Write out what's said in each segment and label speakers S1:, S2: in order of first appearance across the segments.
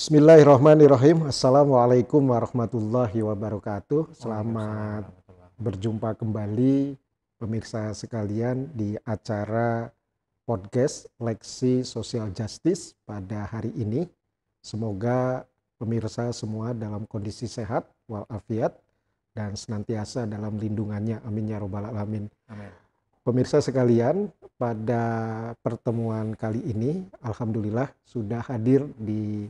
S1: Bismillahirrahmanirrahim. Assalamualaikum warahmatullahi wabarakatuh. Selamat berjumpa kembali pemirsa sekalian di acara podcast Leksi Social Justice pada hari ini. Semoga pemirsa semua dalam kondisi sehat walafiat dan senantiasa dalam lindungannya. Amin ya robbal alamin.
S2: Amin.
S1: Pemirsa sekalian, pada pertemuan kali ini alhamdulillah sudah hadir di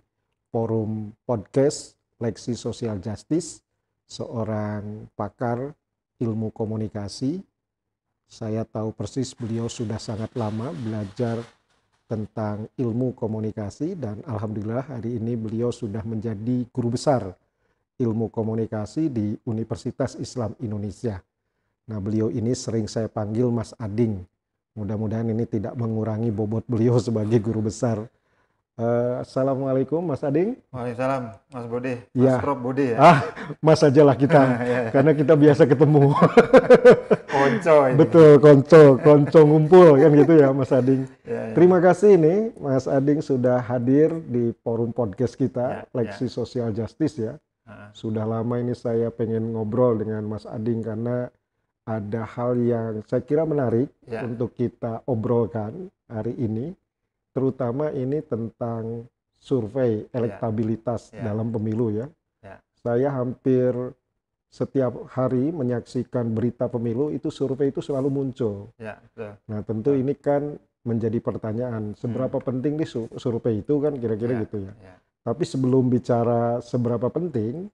S1: forum podcast Leksi Social Justice, seorang pakar ilmu komunikasi. Saya tahu persis beliau sudah sangat lama belajar tentang ilmu komunikasi dan alhamdulillah hari ini beliau sudah menjadi guru besar ilmu komunikasi di Universitas Islam Indonesia. Nah, beliau ini sering saya panggil Mas Ading. Mudah-mudahan ini tidak mengurangi bobot beliau sebagai guru besar Uh, Assalamualaikum Mas Ading.
S2: Waalaikumsalam Mas Budi.
S1: Mas
S2: ya. Prof Budi ya.
S1: Ah, Mas aja lah kita. ya, ya. Karena kita biasa ketemu.
S2: konco ini.
S1: Betul, konco, konco ngumpul kan gitu ya Mas Ading. Ya, ya. Terima kasih nih Mas Ading sudah hadir di forum podcast kita ya, Leksi ya. Social Justice ya. Sudah lama ini saya pengen ngobrol dengan Mas Ading karena ada hal yang saya kira menarik ya. untuk kita obrolkan hari ini terutama ini tentang survei ya. elektabilitas ya. dalam pemilu ya. ya. Saya hampir setiap hari menyaksikan berita pemilu itu survei itu selalu muncul. Ya, betul. Nah tentu ini kan menjadi pertanyaan seberapa hmm. penting nih survei itu kan kira-kira ya, gitu ya. ya. Tapi sebelum bicara seberapa penting,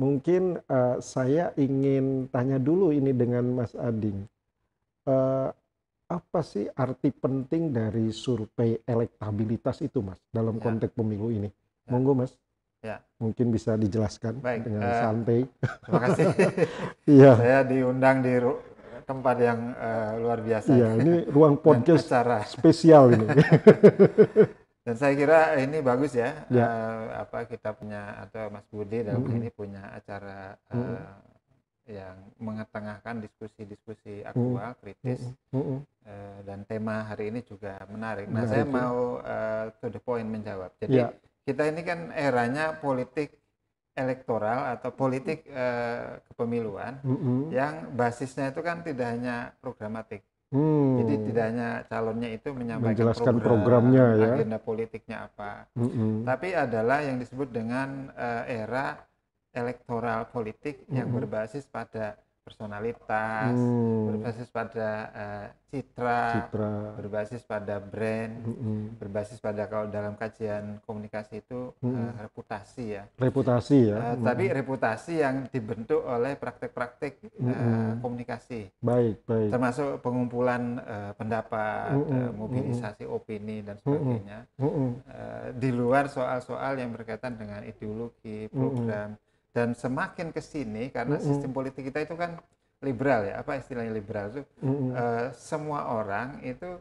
S1: mungkin uh, saya ingin tanya dulu ini dengan Mas Ading. Uh, apa sih arti penting dari survei elektabilitas itu, Mas, dalam ya. konteks pemilu ini? Ya. Monggo, Mas. Ya. Mungkin bisa dijelaskan Baik, dengan uh, santai.
S2: Terima kasih. Iya. Saya diundang di tempat yang uh, luar biasa.
S1: Iya, ini ruang podcast acara. spesial ini.
S2: Dan saya kira ini bagus ya, ya. Uh, apa kita punya atau Mas Budi dalam mm -hmm. ini punya acara uh, mm -hmm yang mengetengahkan diskusi-diskusi aktual, hmm. kritis, hmm. Uh, dan tema hari ini juga menarik. Nah, saya mau uh, to the point menjawab. Jadi ya. kita ini kan eranya politik elektoral atau politik uh, kepemiluan hmm. yang basisnya itu kan tidak hanya programatik. Hmm. Jadi tidak hanya calonnya itu menyampaikan
S1: Menjelaskan program, programnya ya.
S2: agenda politiknya apa, hmm. tapi adalah yang disebut dengan uh, era elektoral politik mm-hmm. yang berbasis pada personalitas, mm. berbasis pada uh, citra, citra, berbasis pada brand, mm-hmm. berbasis pada kalau dalam kajian komunikasi itu mm. uh, reputasi ya.
S1: Reputasi ya. Uh,
S2: mm. Tapi reputasi yang dibentuk oleh praktek-praktek mm-hmm. uh, komunikasi.
S1: Baik, baik.
S2: Termasuk pengumpulan uh, pendapat, mm-hmm. uh, mobilisasi mm-hmm. opini dan sebagainya. Mm-hmm. Uh, di luar soal-soal yang berkaitan dengan ideologi, program. Mm-hmm dan semakin ke sini karena mm -hmm. sistem politik kita itu kan liberal ya apa istilahnya liberal itu mm -hmm. uh, semua orang itu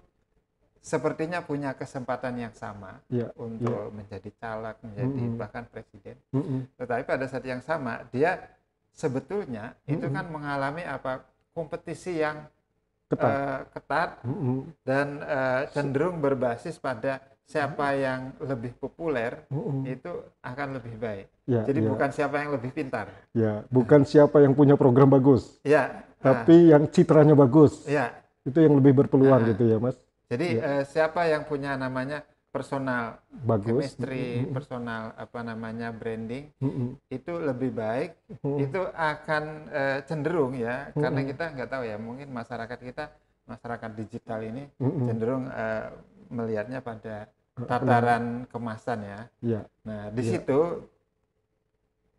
S2: sepertinya punya kesempatan yang sama yeah, untuk yeah. menjadi caleg menjadi mm -hmm. bahkan presiden mm -hmm. tetapi pada saat yang sama dia sebetulnya mm -hmm. itu kan mengalami apa kompetisi yang ketat, uh, ketat mm -hmm. dan uh, cenderung berbasis pada siapa yang lebih populer -uh. itu akan lebih baik. Ya, Jadi ya. bukan siapa yang lebih pintar.
S1: Ya, bukan siapa yang punya program bagus. Ya. Tapi nah. yang citranya bagus. Ya. Itu yang lebih berpeluang nah. gitu ya, Mas.
S2: Jadi ya. uh, siapa yang punya namanya personal bagus, chemistry, uh -uh. personal apa namanya branding, uh -uh. itu lebih baik. -uh. Itu akan uh, cenderung ya, -uh. karena kita nggak tahu ya, mungkin masyarakat kita masyarakat digital ini cenderung uh, melihatnya pada tataran kemasan ya. ya. Nah, di ya. situ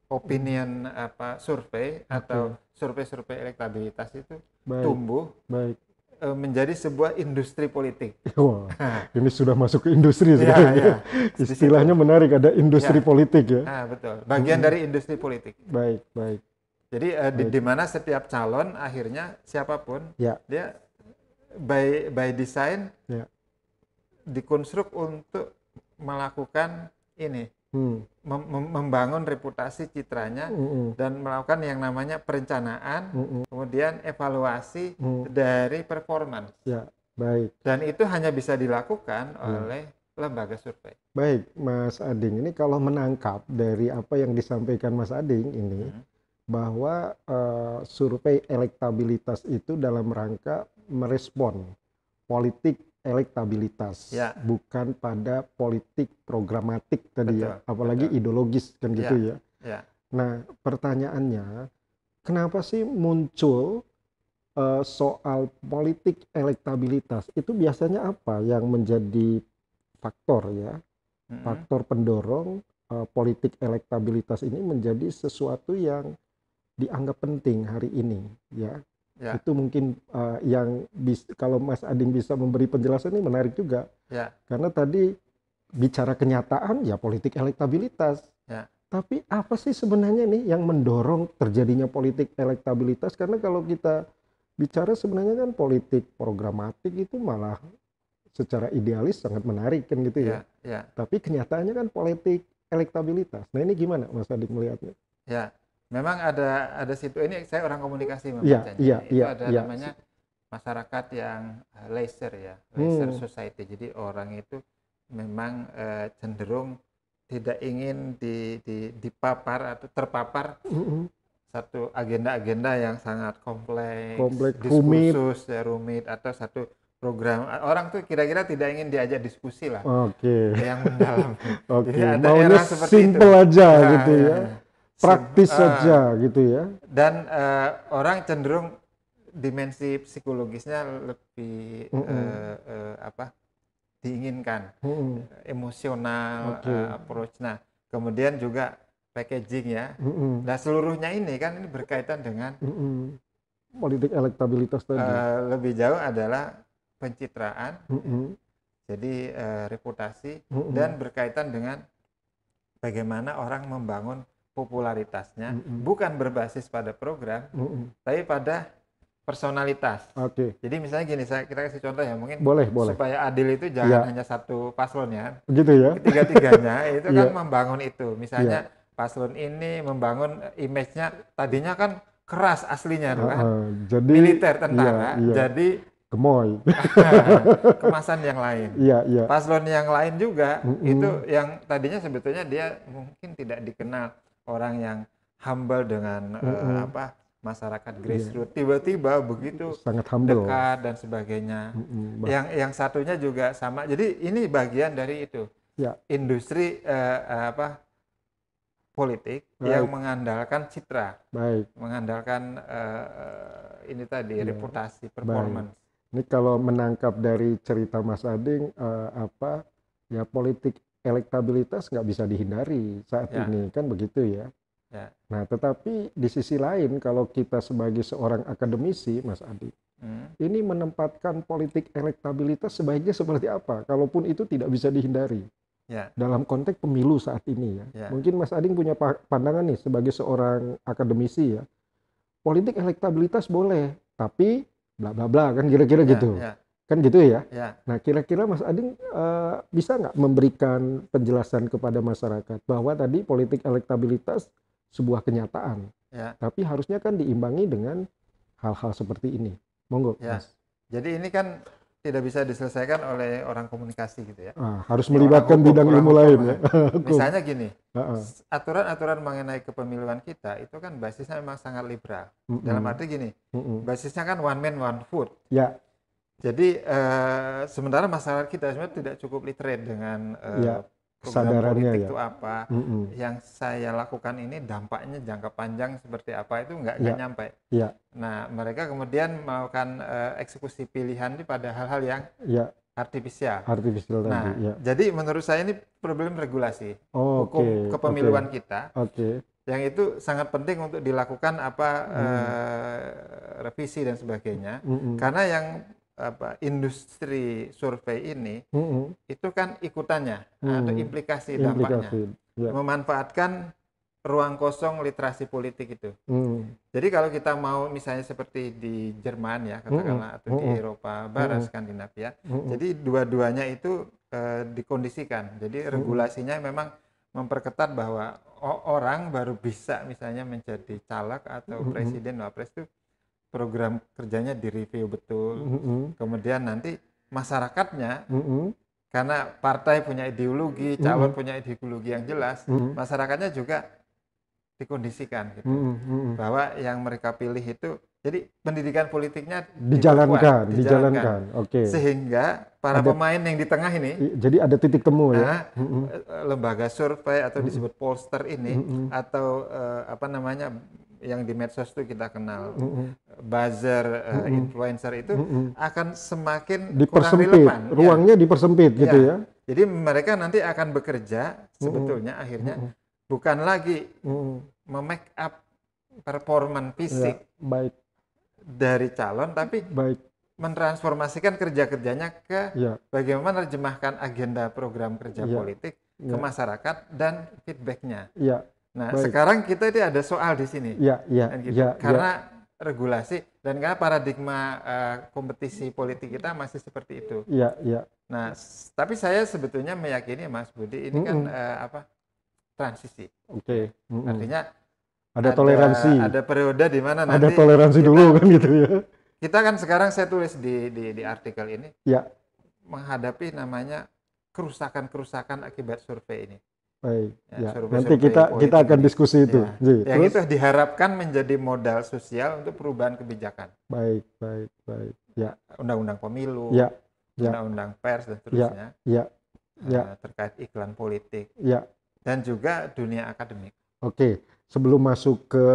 S2: opinion apa survei atau survei-survei elektabilitas itu baik, tumbuh baik e, menjadi sebuah industri politik.
S1: Wah, ini sudah masuk ke industri ya, ya. Istilahnya menarik ada industri ya. politik ya.
S2: Nah, betul. Bagian hmm. dari industri politik.
S1: Baik, baik.
S2: Jadi uh, di, di mana setiap calon akhirnya siapa pun ya. dia by by design ya dikonstruk untuk melakukan ini hmm. mem membangun reputasi citranya hmm. dan melakukan yang namanya perencanaan hmm. kemudian evaluasi hmm. dari performance
S1: ya baik
S2: dan itu hanya bisa dilakukan hmm. oleh lembaga survei.
S1: Baik, Mas Ading, ini kalau menangkap dari apa yang disampaikan Mas Ading ini, hmm. bahwa uh, survei elektabilitas itu dalam rangka merespon politik elektabilitas, ya. bukan pada politik programatik tadi ya. betul, ya, apalagi betul. ideologis kan gitu ya. ya. ya. Nah, pertanyaannya, kenapa sih muncul uh, soal politik elektabilitas? Itu biasanya apa yang menjadi faktor ya, hmm. faktor pendorong uh, politik elektabilitas ini menjadi sesuatu yang dianggap penting hari ini ya. Ya. Itu mungkin uh, yang bis, kalau Mas Ading bisa memberi penjelasan ini menarik juga. Ya. Karena tadi bicara kenyataan ya politik elektabilitas. Ya. Tapi apa sih sebenarnya nih yang mendorong terjadinya politik elektabilitas? Karena kalau kita bicara sebenarnya kan politik programatik itu malah secara idealis sangat menarik kan gitu ya. ya, ya. Tapi kenyataannya kan politik elektabilitas. Nah ini gimana Mas Adik melihatnya?
S2: Ya, memang ada ada situ ini saya orang komunikasi membacanya. Ya, ya, itu ya, ada ya. namanya masyarakat yang eh, leisure ya, leisure hmm. society. Jadi orang itu memang uh, cenderung tidak ingin di, di dipapar atau terpapar mm -hmm. satu agenda-agenda yang sangat kompleks,
S1: kompleks, rumit,
S2: ya rumit atau satu program orang tuh kira-kira tidak ingin diajak diskusi lah.
S1: Oke.
S2: Okay. Yang mendalam.
S1: Oke. Okay. Ada Maunya seperti simple itu. aja nah, gitu ya. ya. Praktis Sim, saja uh, gitu ya.
S2: Dan uh, orang cenderung dimensi psikologisnya lebih mm -hmm. uh, uh, apa? diinginkan. Mm -hmm. Emosional okay. uh, approach. Nah, kemudian juga packaging ya. Mm -hmm. Nah, seluruhnya ini kan ini berkaitan dengan mm -hmm.
S1: politik elektabilitas tadi.
S2: Uh, lebih jauh adalah pencitraan, mm -hmm. jadi uh, reputasi mm -hmm. dan berkaitan dengan bagaimana orang membangun popularitasnya mm -hmm. bukan berbasis pada program, mm -hmm. tapi pada personalitas.
S1: Oke. Okay.
S2: Jadi misalnya gini, saya kita kasih contoh ya, mungkin
S1: boleh, boleh.
S2: supaya adil itu jangan yeah. hanya satu paslon ya.
S1: Begitu ya.
S2: Ketiga-tiganya itu kan yeah. membangun itu. Misalnya yeah. paslon ini membangun image-nya tadinya kan keras aslinya uh, kan. jadi militer tentara. Yeah, yeah. Jadi
S1: gemoy.
S2: Kemasan yang lain.
S1: Iya, iya.
S2: Paslon yang lain juga mm -hmm. itu yang tadinya sebetulnya dia mungkin tidak dikenal orang yang humble dengan mm -hmm. uh, apa masyarakat iya. grassroots. Tiba-tiba begitu
S1: sangat humble
S2: dekat dan sebagainya. Mm -hmm. Yang yang satunya juga sama. Jadi ini bagian dari itu. Ya. Industri uh, apa politik Baik. yang mengandalkan citra,
S1: Baik.
S2: mengandalkan uh, ini tadi ya. reputasi, performance. Baik
S1: ini kalau menangkap dari cerita Mas Ading uh, apa ya politik elektabilitas nggak bisa dihindari saat ya. ini kan begitu ya. ya. Nah tetapi di sisi lain kalau kita sebagai seorang akademisi Mas Ading hmm. ini menempatkan politik elektabilitas sebaiknya seperti apa? Kalaupun itu tidak bisa dihindari. Ya. Dalam konteks pemilu saat ini ya. ya. Mungkin Mas Ading punya pandangan nih sebagai seorang akademisi ya. Politik elektabilitas boleh, tapi bla bla bla kan kira-kira ya, gitu ya. Kan gitu ya, ya. nah kira-kira Mas Ading uh, bisa nggak memberikan penjelasan kepada masyarakat bahwa tadi politik elektabilitas sebuah kenyataan ya. tapi harusnya kan diimbangi dengan hal-hal seperti ini monggo
S2: ya. Mas jadi ini kan tidak bisa diselesaikan oleh orang komunikasi gitu ya.
S1: Ah, harus melibatkan hukum, bidang ilmu lain ya.
S2: Misalnya gini, aturan-aturan mengenai kepemiluan kita itu kan basisnya memang sangat liberal. Mm -mm. Dalam arti gini, mm -mm. basisnya kan one man one food.
S1: Ya.
S2: Jadi uh, sementara masyarakat kita sebenarnya tidak cukup literate dengan uh, ya
S1: kesadarannya ya.
S2: itu apa mm -hmm. yang saya lakukan ini dampaknya jangka panjang seperti apa itu nggak yeah. nyampe
S1: yeah.
S2: nah mereka kemudian melakukan uh, eksekusi pilihan ini pada hal-hal yang yeah. artifisial
S1: artifisial
S2: nah
S1: tadi, ya.
S2: jadi menurut saya ini problem regulasi
S1: oh,
S2: hukum okay. kepemiluan
S1: okay.
S2: kita
S1: okay.
S2: yang itu sangat penting untuk dilakukan apa mm. uh, revisi dan sebagainya mm -hmm. karena yang apa industri survei ini mm -hmm. itu kan ikutannya mm -hmm. atau implikasi, dampaknya yeah. memanfaatkan ruang kosong literasi politik itu. Mm. Jadi kalau kita mau misalnya seperti di Jerman ya katakanlah mm atau di Eropa Barat mm. Skandinavia, mm jadi dua-duanya itu uh, dikondisikan. Jadi regulasinya mm memang memperketat bahwa orang baru bisa misalnya menjadi caleg atau mm presiden wapres itu program kerjanya direview betul. Mm -hmm. Kemudian nanti masyarakatnya mm -hmm. karena partai punya ideologi, calon hmm. punya ideologi yang jelas, hmm. masyarakatnya juga dikondisikan gitu. Hmm. Hmm. Bahwa yang mereka pilih itu jadi pendidikan politiknya
S1: dijalankan, dijalankan. Oke. Okay.
S2: Sehingga para ada, pemain yang di tengah ini
S1: jadi ada titik temu ya. Nah,
S2: mm-hmm. lembaga survei atau disebut polster ini mm-hmm. atau uh, apa namanya yang di medsos itu kita kenal mm-hmm. buzzer, uh, mm-hmm. influencer itu mm-hmm. akan semakin
S1: dipersempit, relevan. Ya. Ruangnya ya. dipersempit gitu ya.
S2: Jadi mereka nanti akan bekerja sebetulnya mm-hmm. akhirnya mm-hmm. bukan lagi mm-hmm. memake up performan fisik. Ya,
S1: baik
S2: dari calon tapi baik mentransformasikan kerja-kerjanya ke ya. bagaimana menerjemahkan agenda program kerja ya. politik ya. ke masyarakat dan feedbacknya.
S1: Ya.
S2: Nah baik. sekarang kita ini ada soal di sini,
S1: ya, ya,
S2: gitu. ya, karena ya. regulasi dan karena paradigma uh, kompetisi politik kita masih seperti itu.
S1: Iya, iya.
S2: Nah, tapi saya sebetulnya meyakini Mas Budi ini mm -hmm. kan uh, apa transisi.
S1: Oke. Okay.
S2: Mm -hmm. Artinya
S1: ada, toleransi.
S2: Ada periode di mana nanti
S1: ada toleransi kita, dulu kan gitu ya.
S2: Kita kan sekarang saya tulis di di, di artikel ini.
S1: Ya.
S2: Menghadapi namanya kerusakan-kerusakan akibat survei ini.
S1: Baik. Ya, ya. Survei, nanti kita kita akan diskusi itu.
S2: Ya. Yang itu diharapkan menjadi modal sosial untuk perubahan kebijakan.
S1: Baik, baik, baik. Ya.
S2: Undang-undang pemilu.
S1: Ya.
S2: ya. Undang-undang pers dan seterusnya.
S1: Ya. Ya.
S2: Uh, terkait iklan politik.
S1: Ya.
S2: Dan juga dunia akademik.
S1: Oke sebelum masuk ke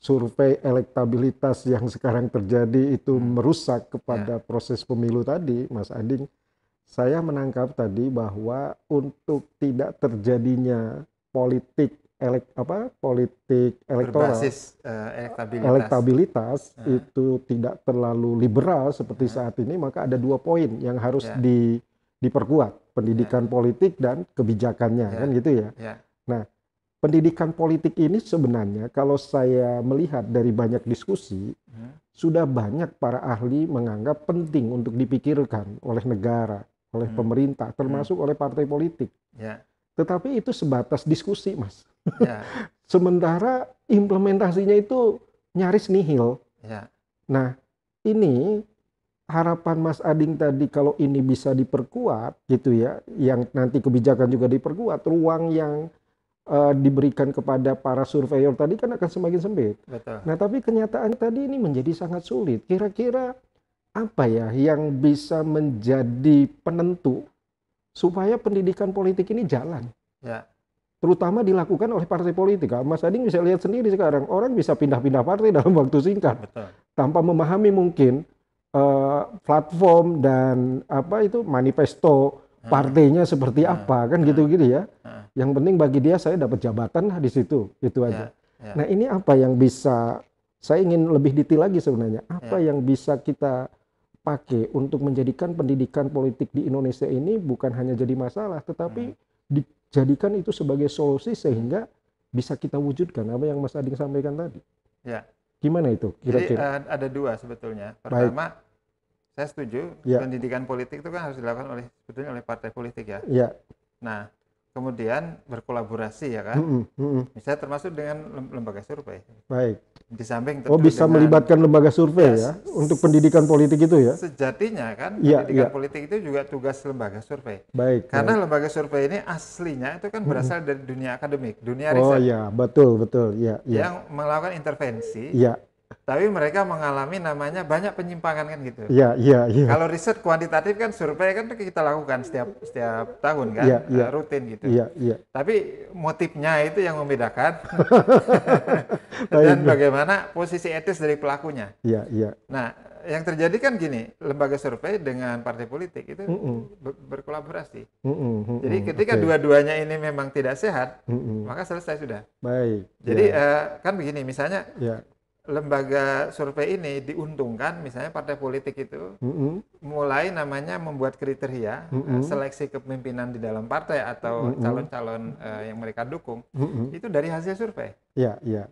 S1: survei elektabilitas yang sekarang terjadi itu hmm. merusak kepada ya. proses pemilu tadi, Mas Ading, saya menangkap tadi bahwa untuk tidak terjadinya politik elek apa politik elektoral
S2: Berbasis, uh, elektabilitas,
S1: elektabilitas uh. itu tidak terlalu liberal seperti uh. saat ini, maka ada dua poin yang harus yeah. di diperkuat pendidikan yeah. politik dan kebijakannya yeah. kan gitu ya.
S2: Yeah.
S1: Nah pendidikan politik ini sebenarnya kalau saya melihat dari banyak diskusi hmm. sudah banyak para ahli menganggap penting untuk dipikirkan oleh negara, oleh hmm. pemerintah, termasuk hmm. oleh partai politik.
S2: Ya.
S1: Tetapi itu sebatas diskusi, Mas. Ya. Sementara implementasinya itu nyaris nihil.
S2: Ya.
S1: Nah, ini harapan Mas Ading tadi kalau ini bisa diperkuat gitu ya, yang nanti kebijakan juga diperkuat, ruang yang uh, diberikan kepada para surveyor tadi kan akan semakin sempit.
S2: Betul.
S1: Nah, tapi kenyataan tadi ini menjadi sangat sulit. Kira-kira apa ya yang bisa menjadi penentu supaya pendidikan politik ini jalan?
S2: Ya.
S1: Terutama dilakukan oleh partai politik. Mas Ading bisa lihat sendiri sekarang orang bisa pindah-pindah partai dalam waktu singkat
S2: Betul.
S1: tanpa memahami mungkin uh, platform dan apa itu manifesto hmm. partainya seperti hmm. apa kan gitu-gitu ya. Yang penting bagi dia saya dapat jabatan di situ, itu aja. Ya, ya. Nah ini apa yang bisa saya ingin lebih detail lagi sebenarnya. Apa ya. yang bisa kita pakai untuk menjadikan pendidikan politik di Indonesia ini bukan hanya jadi masalah, tetapi hmm. dijadikan itu sebagai solusi sehingga bisa kita wujudkan apa yang Mas Ading sampaikan tadi.
S2: Ya.
S1: Gimana itu
S2: kira-kira? Jadi uh, ada dua sebetulnya. Pertama, Baik. saya setuju ya. pendidikan politik itu kan harus dilakukan oleh sebetulnya oleh partai politik ya.
S1: Ya.
S2: Nah, kemudian berkolaborasi ya kan. Mm -hmm. Mm -hmm. Misalnya termasuk dengan lembaga survei.
S1: Baik.
S2: Di samping
S1: Oh bisa dengan, melibatkan lembaga survei ya, ya untuk pendidikan politik itu ya.
S2: Sejatinya kan ya, pendidikan ya. politik itu juga tugas lembaga survei.
S1: Baik.
S2: Karena
S1: baik.
S2: lembaga survei ini aslinya itu kan berasal mm -hmm. dari dunia akademik, dunia
S1: oh,
S2: riset.
S1: Oh iya, betul betul ya,
S2: ya. Yang melakukan intervensi.
S1: Ya
S2: tapi mereka mengalami namanya banyak penyimpangan kan gitu.
S1: Iya, iya, iya.
S2: Kalau riset kuantitatif kan survei kan kita lakukan setiap setiap tahun kan,
S1: ya, ya.
S2: rutin gitu.
S1: Iya, iya.
S2: Tapi motifnya itu yang membedakan. Dan bagaimana posisi etis dari pelakunya.
S1: Iya, iya.
S2: Nah, yang terjadi kan gini, lembaga survei dengan partai politik itu mm -mm. berkolaborasi. Mm -mm, Jadi ketika okay. dua-duanya ini memang tidak sehat, mm -mm. maka selesai sudah.
S1: Baik.
S2: Jadi ya. uh, kan begini, misalnya
S1: ya
S2: lembaga survei ini diuntungkan misalnya partai politik itu mm -hmm. mulai namanya membuat kriteria mm -hmm. seleksi kepemimpinan di dalam partai atau calon-calon mm -hmm. uh, yang mereka dukung mm -hmm. itu dari hasil survei.
S1: Iya, iya.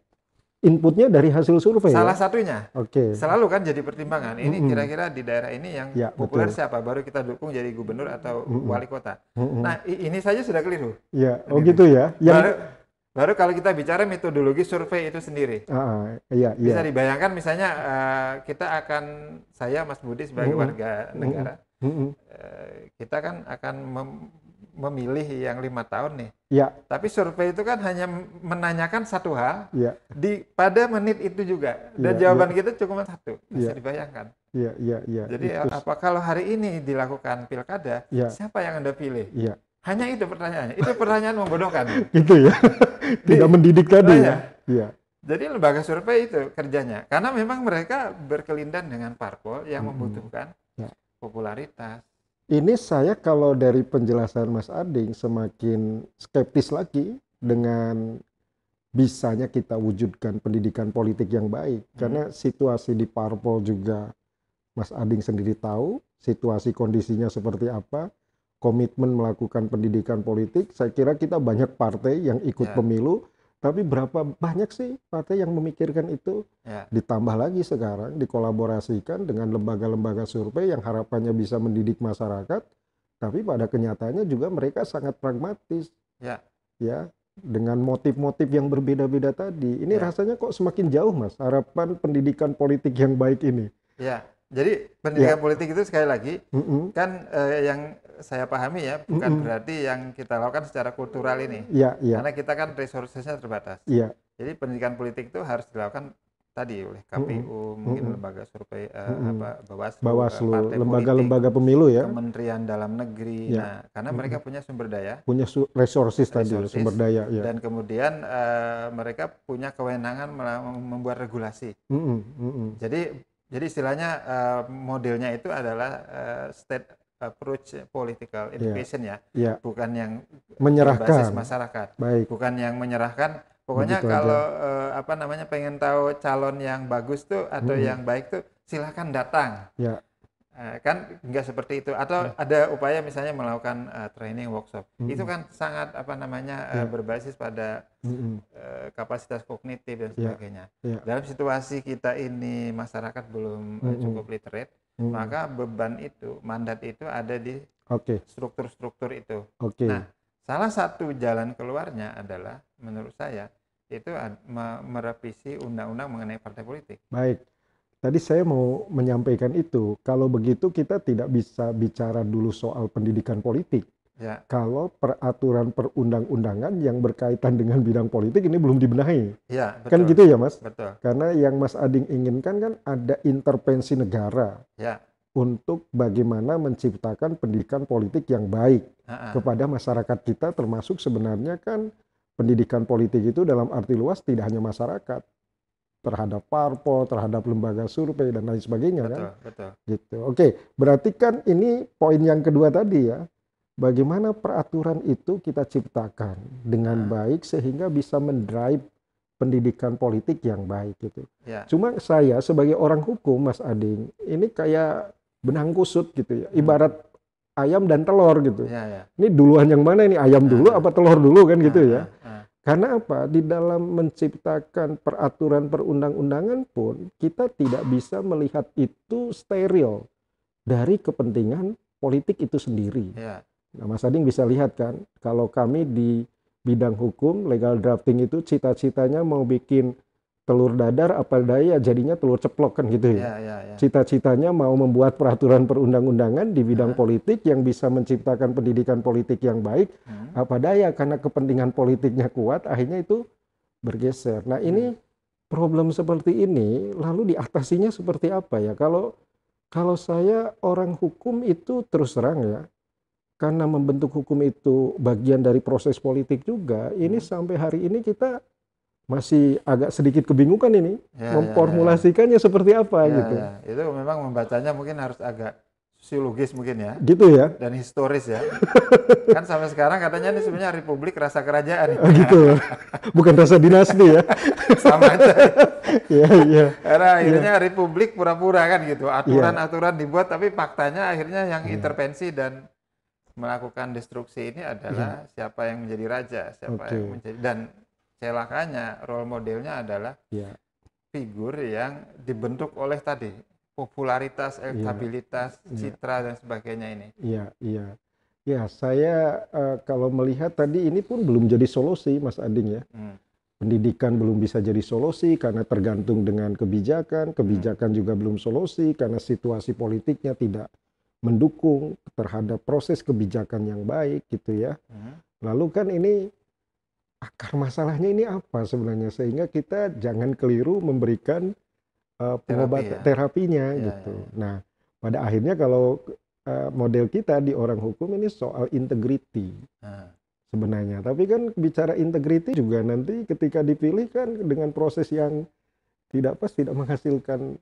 S1: Inputnya dari hasil survei.
S2: Salah
S1: ya?
S2: satunya.
S1: Oke. Okay.
S2: Selalu kan jadi pertimbangan. Ini kira-kira mm -hmm. di daerah ini yang ya, populer betul. siapa baru kita dukung jadi gubernur atau mm -hmm. wali kota. Mm -hmm. Nah, ini saja sudah keliru.
S1: Iya. Oh gitu ya.
S2: Yang baru, Baru kalau kita bicara metodologi survei itu sendiri,
S1: uh, iya,
S2: iya. bisa dibayangkan misalnya uh, kita akan saya Mas Budi sebagai mm -hmm. warga negara, mm hmm. kita kan akan mem memilih yang lima tahun nih.
S1: Ya.
S2: Tapi survei itu kan hanya menanyakan satu hal
S1: ya.
S2: di pada menit itu juga dan ya, jawaban ya. kita cuma satu. Bisa ya. dibayangkan.
S1: Iya, iya, iya.
S2: Jadi itu. apa kalau hari ini dilakukan pilkada, ya. siapa yang anda pilih?
S1: Iya.
S2: Hanya itu pertanyaannya. Itu pertanyaan membodohkan.
S1: itu ya. Tidak mendidik tadi ya. Iya.
S2: Jadi lembaga survei itu kerjanya, karena memang mereka berkelindan dengan parpol yang hmm. membutuhkan ya. popularitas,
S1: ini saya kalau dari penjelasan Mas Ading semakin skeptis lagi dengan bisanya kita wujudkan pendidikan politik yang baik hmm. karena situasi di parpol juga Mas Ading sendiri tahu situasi kondisinya seperti apa komitmen melakukan pendidikan politik saya kira kita banyak partai yang ikut ya. pemilu tapi berapa banyak sih partai yang memikirkan itu? Ya. Ditambah lagi sekarang dikolaborasikan dengan lembaga-lembaga survei yang harapannya bisa mendidik masyarakat, tapi pada kenyataannya juga mereka sangat pragmatis.
S2: Ya.
S1: Ya, dengan motif-motif yang berbeda-beda tadi. Ini ya. rasanya kok semakin jauh, Mas, harapan pendidikan politik yang baik ini.
S2: Ya. Jadi pendidikan ya. politik itu sekali lagi mm -hmm. kan eh, yang saya pahami ya bukan mm -hmm. berarti yang kita lakukan secara kultural ini.
S1: Ya, ya.
S2: Karena kita kan resourcesnya terbatas.
S1: Ya.
S2: Jadi pendidikan politik itu harus dilakukan tadi oleh KPU, mm -hmm. mungkin mm -hmm. lembaga survei uh, mm -hmm. apa Bawaslu,
S1: Bawaslu lembaga-lembaga pemilu ya.
S2: Kementerian Dalam Negeri. Ya. Nah, karena mereka mm -hmm. punya sumber daya.
S1: Punya su resources, resources tadi, sumber daya ya.
S2: Dan kemudian uh, mereka punya kewenangan membuat regulasi. Mm -hmm. Mm -hmm. Jadi jadi istilahnya uh, modelnya itu adalah uh, state approach political iya. education yeah. ya, yeah. bukan yang
S1: menyerahkan
S2: masyarakat,
S1: Baik.
S2: bukan yang menyerahkan. Pokoknya Begitu kalau uh, apa namanya pengen tahu calon yang bagus tuh atau hmm. yang baik tuh silahkan datang.
S1: Yeah.
S2: Eh, kan nggak seperti itu atau ya. ada upaya misalnya melakukan uh, training workshop mm -hmm. itu kan sangat apa namanya uh, berbasis pada mm -hmm. uh, kapasitas kognitif dan ya. sebagainya yeah. dalam situasi kita ini masyarakat belum mm -hmm. cukup literate -hmm. maka beban itu mandat itu ada di struktur-struktur okay. itu
S1: okay.
S2: nah salah satu jalan keluarnya adalah menurut saya itu merevisi undang-undang mengenai partai politik
S1: baik Tadi saya mau menyampaikan itu, kalau begitu kita tidak bisa bicara dulu soal pendidikan politik.
S2: Ya.
S1: Kalau peraturan perundang-undangan yang berkaitan dengan bidang politik ini belum dibenahi.
S2: Ya,
S1: betul. Kan gitu ya, Mas?
S2: Betul.
S1: Karena yang Mas Ading inginkan kan ada intervensi negara.
S2: Ya.
S1: Untuk bagaimana menciptakan pendidikan politik yang baik Ha-ha. kepada masyarakat kita termasuk sebenarnya kan pendidikan politik itu dalam arti luas tidak hanya masyarakat, terhadap parpol, terhadap lembaga survei dan lain sebagainya
S2: betul,
S1: kan.
S2: Betul.
S1: Gitu. Oke, berarti kan ini poin yang kedua tadi ya. Bagaimana peraturan itu kita ciptakan dengan nah. baik sehingga bisa mendrive pendidikan politik yang baik gitu.
S2: Ya.
S1: Cuma saya sebagai orang hukum Mas Ading, ini kayak benang kusut gitu ya. Hmm. Ibarat ayam dan telur gitu.
S2: Ya, ya.
S1: Ini duluan yang mana ini ayam dulu apa telur dulu kan gitu ya. Karena apa? Di dalam menciptakan peraturan perundang-undangan pun kita tidak bisa melihat itu steril dari kepentingan politik itu sendiri.
S2: Ya.
S1: Nah, Mas Ading bisa lihat kan, kalau kami di bidang hukum legal drafting itu cita-citanya mau bikin telur dadar apa daya jadinya telur ceplok kan gitu
S2: ya. ya, ya, ya.
S1: Cita-citanya mau membuat peraturan perundang-undangan di bidang ya. politik yang bisa menciptakan pendidikan politik yang baik hmm. apa daya karena kepentingan politiknya kuat akhirnya itu bergeser. Nah, ini hmm. problem seperti ini lalu diatasinya seperti apa ya? Kalau kalau saya orang hukum itu terus terang ya karena membentuk hukum itu bagian dari proses politik juga, ini hmm. sampai hari ini kita masih agak sedikit kebingungan ini ya, memformulasikannya ya, ya. seperti apa ya, gitu. Ya.
S2: Itu memang membacanya mungkin harus agak sosiologis mungkin ya.
S1: Gitu ya.
S2: Dan historis ya. kan sampai sekarang katanya ini sebenarnya republik rasa kerajaan.
S1: Oh, gitu. Bukan rasa dinasti ya.
S2: Sama aja.
S1: Iya, iya.
S2: Karena akhirnya ya. republik pura-pura kan gitu. Aturan-aturan ya. dibuat tapi faktanya akhirnya yang ya. intervensi dan melakukan destruksi ini adalah ya. siapa yang menjadi raja, siapa okay. yang menjadi dan celakanya role modelnya adalah
S1: ya.
S2: figur yang dibentuk oleh tadi popularitas, iya. elektabilitas, ya. citra dan sebagainya ini.
S1: Iya, iya. Ya, saya uh, kalau melihat tadi ini pun belum jadi solusi, Mas Ading ya. Hmm. Pendidikan belum bisa jadi solusi karena tergantung dengan kebijakan, kebijakan hmm. juga belum solusi karena situasi politiknya tidak mendukung terhadap proses kebijakan yang baik gitu ya. Hmm. Lalu kan ini akar masalahnya ini apa sebenarnya sehingga kita jangan keliru memberikan uh, pengobatan Terapi ya? terapinya ya, gitu. Ya, ya. Nah, pada akhirnya kalau uh, model kita di orang hukum ini soal integriti. Hmm. Sebenarnya, tapi kan bicara integriti juga nanti ketika dipilih kan dengan proses yang tidak pas tidak menghasilkan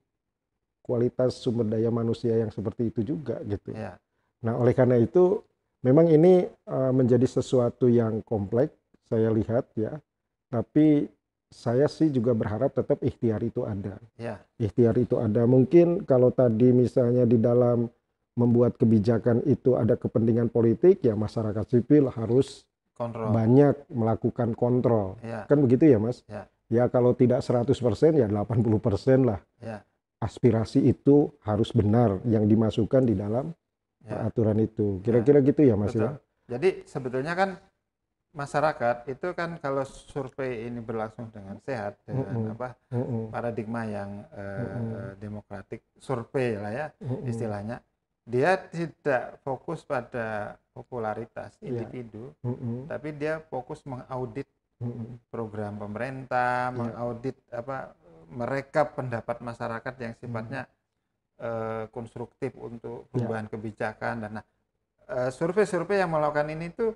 S1: kualitas sumber daya manusia yang seperti itu juga gitu. Ya. Nah, oleh karena itu memang ini uh, menjadi sesuatu yang kompleks saya lihat ya. Tapi saya sih juga berharap tetap ikhtiar itu ada. Ya. Ikhtiar itu ada. Mungkin kalau tadi misalnya di dalam membuat kebijakan itu ada kepentingan politik, ya masyarakat sipil harus kontrol. banyak melakukan kontrol. Ya. Kan begitu ya, Mas? Ya. Ya kalau tidak 100% ya 80% lah. Ya aspirasi itu harus benar yang dimasukkan di dalam ya. aturan itu. Kira-kira ya. gitu ya Mas ya?
S2: Jadi sebetulnya kan masyarakat itu kan kalau survei ini berlangsung dengan sehat dengan mm -hmm. apa mm -hmm. paradigma yang uh, mm -hmm. demokratik survei lah ya mm -hmm. istilahnya dia tidak fokus pada popularitas yeah. individu mm -hmm. tapi dia fokus mengaudit mm -hmm. program pemerintah yeah. mengaudit apa mereka pendapat masyarakat yang sifatnya hmm. uh, konstruktif untuk ya. perubahan ya. kebijakan dan nah uh, survei-survei yang melakukan ini tuh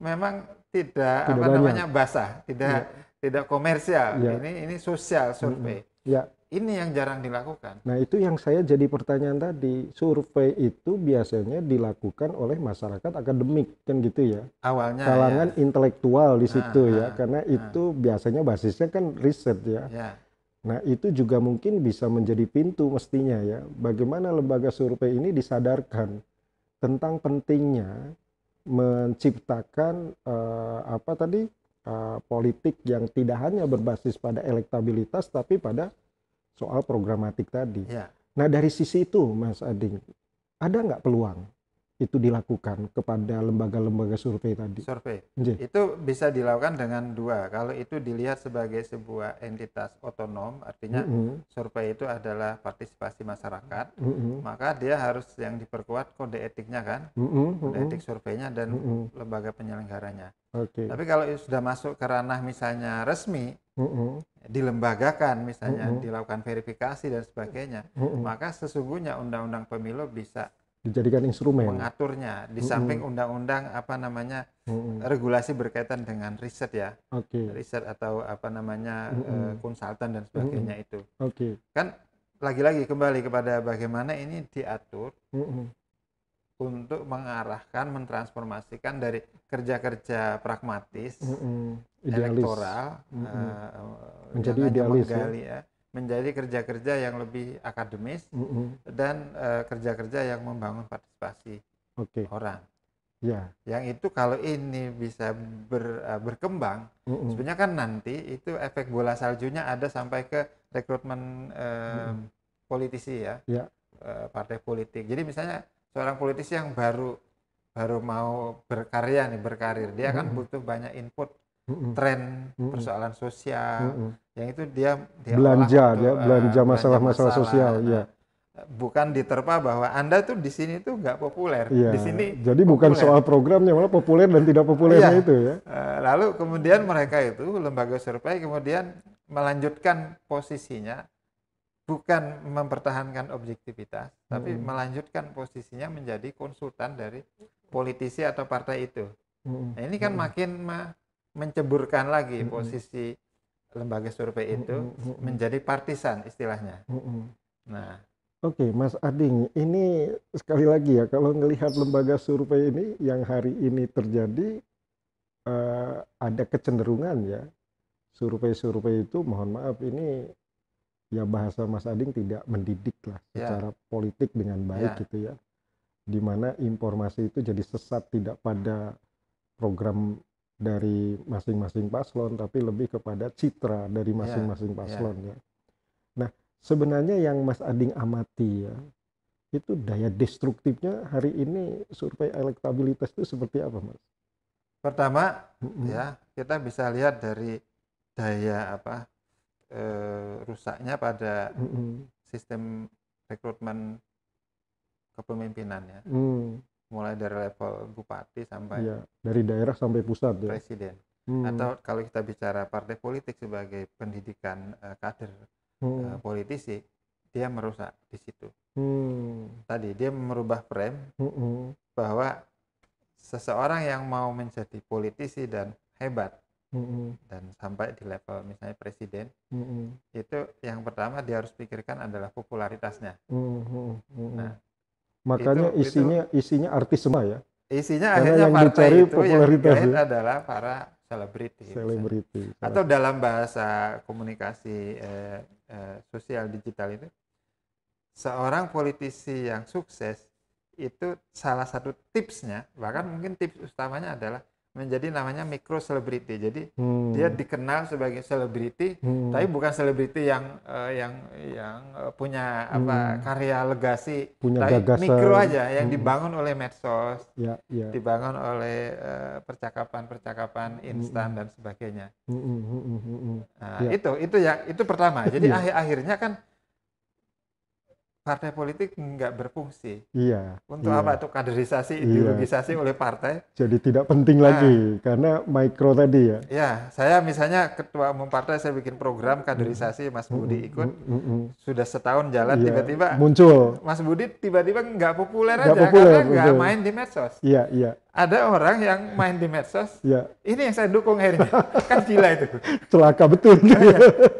S2: memang tidak, tidak apa banyak. namanya basah, tidak ya. tidak komersial. Ya. Ini ini sosial survei. Ya. Ini yang jarang dilakukan.
S1: Nah, itu yang saya jadi pertanyaan tadi. Survei itu biasanya dilakukan oleh masyarakat akademik kan gitu ya.
S2: Awalnya
S1: kalangan ya. intelektual di situ nah, ya, karena nah. itu biasanya basisnya kan riset ya. ya Nah, itu juga mungkin bisa menjadi pintu mestinya ya. Bagaimana lembaga survei ini disadarkan tentang pentingnya menciptakan uh, apa tadi uh, politik yang tidak hanya berbasis pada elektabilitas tapi pada soal programatik tadi. Ya. Nah, dari sisi itu, Mas Ading, ada nggak peluang itu dilakukan kepada lembaga-lembaga survei tadi?
S2: Survei. J. Itu bisa dilakukan dengan dua. Kalau itu dilihat sebagai sebuah entitas otonom, artinya mm -hmm. survei itu adalah partisipasi masyarakat, mm -hmm. maka dia harus yang diperkuat kode etiknya kan, mm -hmm. kode etik surveinya dan mm -hmm. lembaga penyelenggaranya. Okay. Tapi kalau sudah masuk ke ranah misalnya resmi, mm -hmm. dilembagakan misalnya, mm -hmm. dilakukan verifikasi dan sebagainya, mm -hmm. maka sesungguhnya undang-undang pemilu bisa
S1: dijadikan instrumen
S2: mengaturnya di samping undang-undang mm -hmm. apa namanya mm -hmm. regulasi berkaitan dengan riset ya okay. riset atau apa namanya mm -hmm. uh, konsultan dan sebagainya mm -hmm. itu okay. kan lagi-lagi kembali kepada bagaimana ini diatur mm -hmm. untuk mengarahkan mentransformasikan dari kerja-kerja pragmatis mm -hmm. elektoral mm -hmm. uh,
S1: menjadi idealis ya. menggali, ya. ya
S2: menjadi kerja-kerja yang lebih akademis mm -hmm. dan uh, kerja-kerja yang membangun partisipasi okay. orang. Ya. Yang itu kalau ini bisa ber, uh, berkembang, mm -hmm. sebenarnya kan nanti itu efek bola saljunya ada sampai ke rekrutmen uh, mm -hmm. politisi ya, ya. Uh, partai politik. Jadi misalnya seorang politisi yang baru baru mau berkarya nih berkarir, dia mm -hmm. kan butuh banyak input mm-hmm. tren mm-hmm. persoalan sosial mm-hmm. yang itu dia, dia
S1: belanja dia belanja masalah-masalah sosial ya
S2: bukan diterpa bahwa anda tuh di sini tuh nggak populer
S1: ya,
S2: di sini
S1: jadi populer. bukan soal programnya malah populer dan tidak populernya ya. itu ya
S2: eh, lalu kemudian mereka itu lembaga survei kemudian melanjutkan posisinya bukan mempertahankan objektivitas hmm. tapi melanjutkan posisinya menjadi konsultan dari politisi atau partai itu hmm. nah, ini kan hmm. makin menceburkan lagi mm-hmm. posisi lembaga survei itu mm-hmm. menjadi partisan istilahnya. Mm-hmm.
S1: Nah, Oke, okay, Mas Ading, ini sekali lagi ya, kalau melihat lembaga survei ini yang hari ini terjadi uh, ada kecenderungan ya, survei-survei itu, mohon maaf ini ya bahasa Mas Ading tidak mendidik lah yeah. secara politik dengan baik yeah. gitu ya, di mana informasi itu jadi sesat tidak pada program dari masing-masing paslon, tapi lebih kepada citra dari ya, masing-masing paslon yeah. ya. Nah, sebenarnya yang Mas Ading amati ya, itu daya destruktifnya hari ini survei elektabilitas itu seperti apa, Mas?
S2: Pertama, mm -hmm. ya kita bisa lihat dari daya apa e, rusaknya pada mm -hmm. sistem rekrutmen kepemimpinannya. Hmm. Mulai dari level bupati sampai
S1: ya, dari daerah sampai pusat
S2: ya. Presiden. Hmm. Atau kalau kita bicara partai politik sebagai pendidikan uh, kader hmm. uh, politisi, dia merusak di situ. Hmm. Tadi dia merubah frame hmm. bahwa seseorang yang mau menjadi politisi dan hebat mm-hmm. dan sampai di level misalnya presiden mm-hmm. itu yang pertama dia harus pikirkan adalah popularitasnya.
S1: Mm-hmm. Nah, makanya itu, isinya itu, isinya artis semua ya.
S2: Isinya Karena akhirnya yang partai dicari itu popularitas yang ya. adalah para selebriti.
S1: Selebriti.
S2: Atau dalam bahasa komunikasi eh, eh, sosial digital itu seorang politisi yang sukses itu salah satu tipsnya bahkan mungkin tips utamanya adalah menjadi namanya micro celebrity. Jadi hmm. dia dikenal sebagai selebriti, hmm. tapi bukan selebriti yang uh, yang yang uh, punya apa hmm. karya legasi,
S1: punya
S2: tapi
S1: gagasan.
S2: mikro aja yang hmm. dibangun oleh medsos,
S1: ya, ya.
S2: dibangun oleh uh, percakapan-percakapan hmm. instan hmm. dan sebagainya. Hmm. Hmm. Hmm. hmm, hmm. Nah, ya. itu itu ya itu pertama. Jadi ya. akhir akhirnya kan partai politik nggak berfungsi.
S1: Iya.
S2: Untuk
S1: iya.
S2: apa? Untuk kaderisasi, iya. ideologisasi iya. oleh partai.
S1: Jadi tidak penting nah, lagi karena mikro tadi ya.
S2: Ya, saya misalnya ketua umum partai saya bikin program kaderisasi, Mas Budi ikut. Mm -mm. Sudah setahun jalan iya. tiba-tiba iya.
S1: muncul.
S2: Mas Budi tiba-tiba nggak populer gak aja populer, karena nggak main di medsos.
S1: Iya, iya.
S2: Ada orang yang main di medsos. Iya. Ini yang saya dukung akhirnya. kan gila itu.
S1: Celaka betul.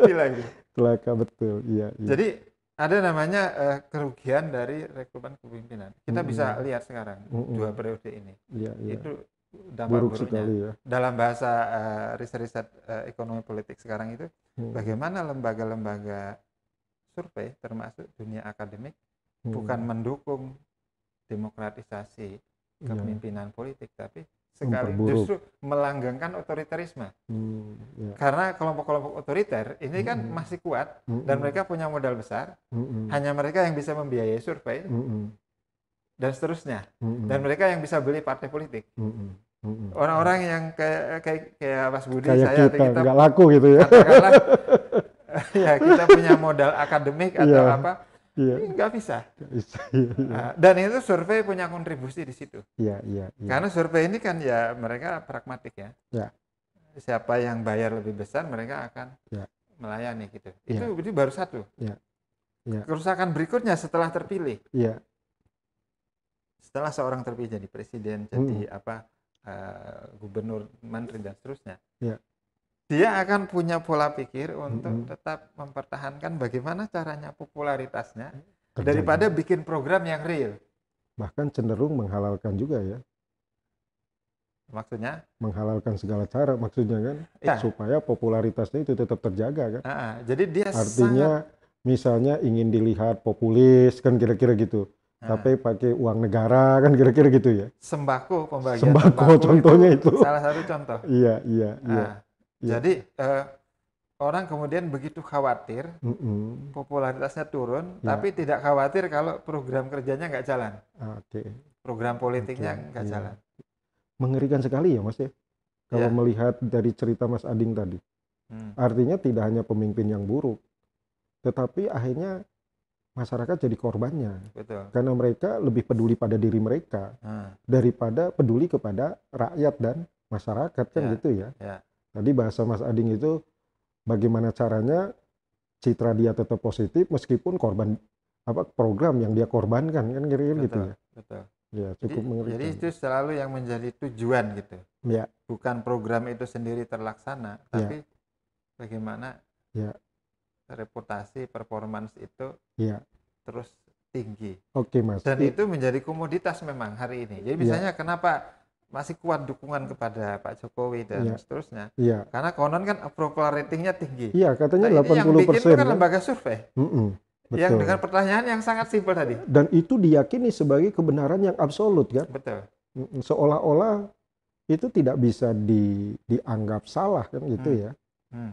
S2: gila itu.
S1: Celaka betul. Iya, iya.
S2: Jadi ada namanya uh, kerugian dari rekrutmen kepemimpinan. Kita mm -hmm. bisa lihat sekarang mm -hmm. dua periode ini.
S1: Yeah, yeah.
S2: Itu dampak Buruk buruknya. ya. Dalam bahasa uh, riset-riset uh, ekonomi politik sekarang itu, mm. bagaimana lembaga-lembaga survei termasuk dunia akademik mm. bukan mendukung demokratisasi iya. kepemimpinan yeah. politik, tapi sekali justru melanggengkan otoritarisme hmm, ya. karena kelompok-kelompok otoriter ini kan hmm. masih kuat hmm. dan mereka punya modal besar hmm. hanya mereka yang bisa membiayai survei hmm. dan seterusnya hmm. dan mereka yang bisa beli partai politik hmm. orang-orang yang kayak kayak kayak Mas Budi
S1: kayak saya kita, kita nggak laku gitu ya
S2: ya kita punya modal akademik atau yeah. apa Iya. Nggak bisa. bisa iya, iya. Dan itu survei punya kontribusi di situ.
S1: Iya, iya, iya.
S2: Karena survei ini kan ya mereka pragmatik ya.
S1: Iya.
S2: Siapa yang bayar lebih besar mereka akan ya. melayani gitu. Itu ya. itu baru satu.
S1: Iya. Ya.
S2: Kerusakan berikutnya setelah terpilih.
S1: Iya.
S2: Setelah seorang terpilih jadi presiden, jadi hmm. apa uh, gubernur, menteri dan seterusnya.
S1: Iya
S2: dia akan punya pola pikir untuk mm -hmm. tetap mempertahankan bagaimana caranya popularitasnya Kerjanya. daripada bikin program yang real.
S1: Bahkan cenderung menghalalkan juga ya.
S2: Maksudnya?
S1: Menghalalkan segala cara maksudnya kan ya. supaya popularitasnya itu tetap terjaga kan.
S2: Uh, jadi dia
S1: artinya sangat... misalnya ingin dilihat populis kan kira-kira gitu. Nah. Tapi pakai uang negara kan kira-kira gitu ya.
S2: Sembako pembagian
S1: sembako, sembako contohnya itu, itu.
S2: Salah satu contoh.
S1: iya, iya, iya.
S2: Ya. Jadi uh, orang kemudian begitu khawatir mm -hmm. popularitasnya turun, ya. tapi tidak khawatir kalau program kerjanya nggak jalan.
S1: Oke. Okay.
S2: Program politiknya okay. nggak ya. jalan.
S1: Mengerikan sekali ya mas ya, kalau ya. melihat dari cerita Mas Ading tadi. Hmm. Artinya tidak hanya pemimpin yang buruk, tetapi akhirnya masyarakat jadi korbannya.
S2: Betul.
S1: Karena mereka lebih peduli pada diri mereka hmm. daripada peduli kepada rakyat dan masyarakat kan ya. gitu ya.
S2: ya.
S1: Tadi bahasa Mas Ading itu bagaimana caranya citra dia tetap positif meskipun korban apa program yang dia korbankan kan kira-kira gitu ya.
S2: Betul.
S1: Ya, cukup
S2: jadi, Jadi itu selalu yang menjadi tujuan gitu.
S1: Ya.
S2: Bukan program itu sendiri terlaksana, ya. tapi bagaimana
S1: ya.
S2: reputasi performance itu
S1: ya.
S2: terus tinggi.
S1: Oke, Mas.
S2: Dan itu menjadi komoditas memang hari ini. Jadi ya. misalnya ya. kenapa masih kuat dukungan kepada Pak Jokowi dan ya. seterusnya.
S1: Iya.
S2: Karena konon kan approval ratingnya tinggi.
S1: Iya, katanya nah, 80 persen. Yang bikin
S2: itu kan lembaga survei. Mm -mm, betul. Yang dengan pertanyaan yang sangat simpel tadi.
S1: Dan itu diyakini sebagai kebenaran yang absolut kan?
S2: Betul.
S1: Seolah-olah itu tidak bisa di, dianggap salah kan gitu hmm. ya. Hmm.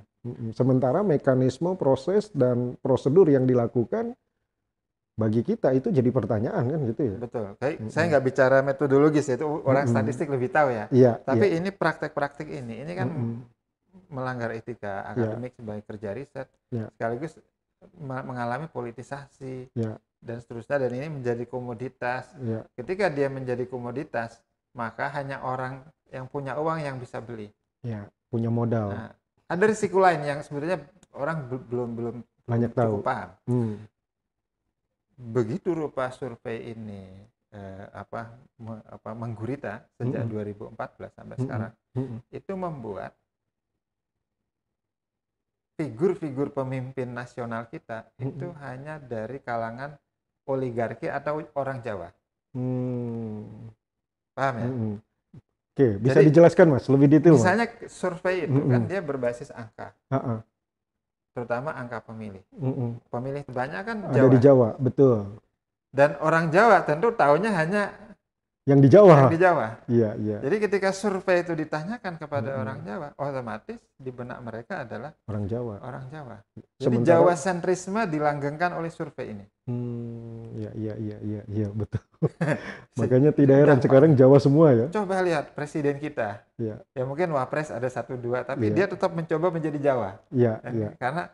S1: Sementara mekanisme, proses dan prosedur yang dilakukan bagi kita itu jadi pertanyaan kan gitu ya.
S2: Betul. Kayak mm -hmm. saya nggak bicara metodologis ya, itu orang mm -hmm. statistik lebih tahu ya.
S1: Iya.
S2: Tapi
S1: iya.
S2: ini praktek-praktek ini, ini kan mm -hmm. melanggar etika akademik yeah. sebagai kerja riset, yeah. sekaligus mengalami politisasi.
S1: Yeah.
S2: dan seterusnya dan ini menjadi komoditas. Ya. Ketika dia menjadi komoditas, maka hanya orang yang punya uang yang bisa beli.
S1: Ya, punya modal. Nah,
S2: ada risiko lain yang sebenarnya orang belum belum
S1: banyak tahu.
S2: paham. Hmm. Begitu rupa survei ini eh, apa me, apa menggurita sejak hmm. 2014 sampai hmm. sekarang, hmm. itu membuat figur-figur pemimpin nasional kita hmm. itu hanya dari kalangan oligarki atau orang Jawa. Hmm. Paham ya? Hmm.
S1: Oke, bisa Jadi, dijelaskan mas, lebih detail.
S2: Misalnya mas. survei itu mm -mm. kan dia berbasis angka, uh -uh. Terutama angka pemilih. Mm -mm. Pemilih banyak kan
S1: Jawa. Ada di Jawa, betul.
S2: Dan orang Jawa tentu tahunya hanya
S1: yang di Jawa.
S2: Yang di Jawa.
S1: Iya, iya.
S2: Jadi ketika survei itu ditanyakan kepada hmm. orang Jawa, otomatis di benak mereka adalah
S1: orang Jawa.
S2: Orang Jawa. Jadi Sementara, Jawa sentrisme dilanggengkan oleh survei ini.
S1: Hmm, iya, iya, iya, iya, iya, betul. Makanya tidak heran sekarang Jawa semua ya.
S2: Coba lihat presiden kita. Iya. Ya mungkin wapres ada satu dua, tapi ya. dia tetap mencoba menjadi Jawa.
S1: Iya, iya.
S2: Karena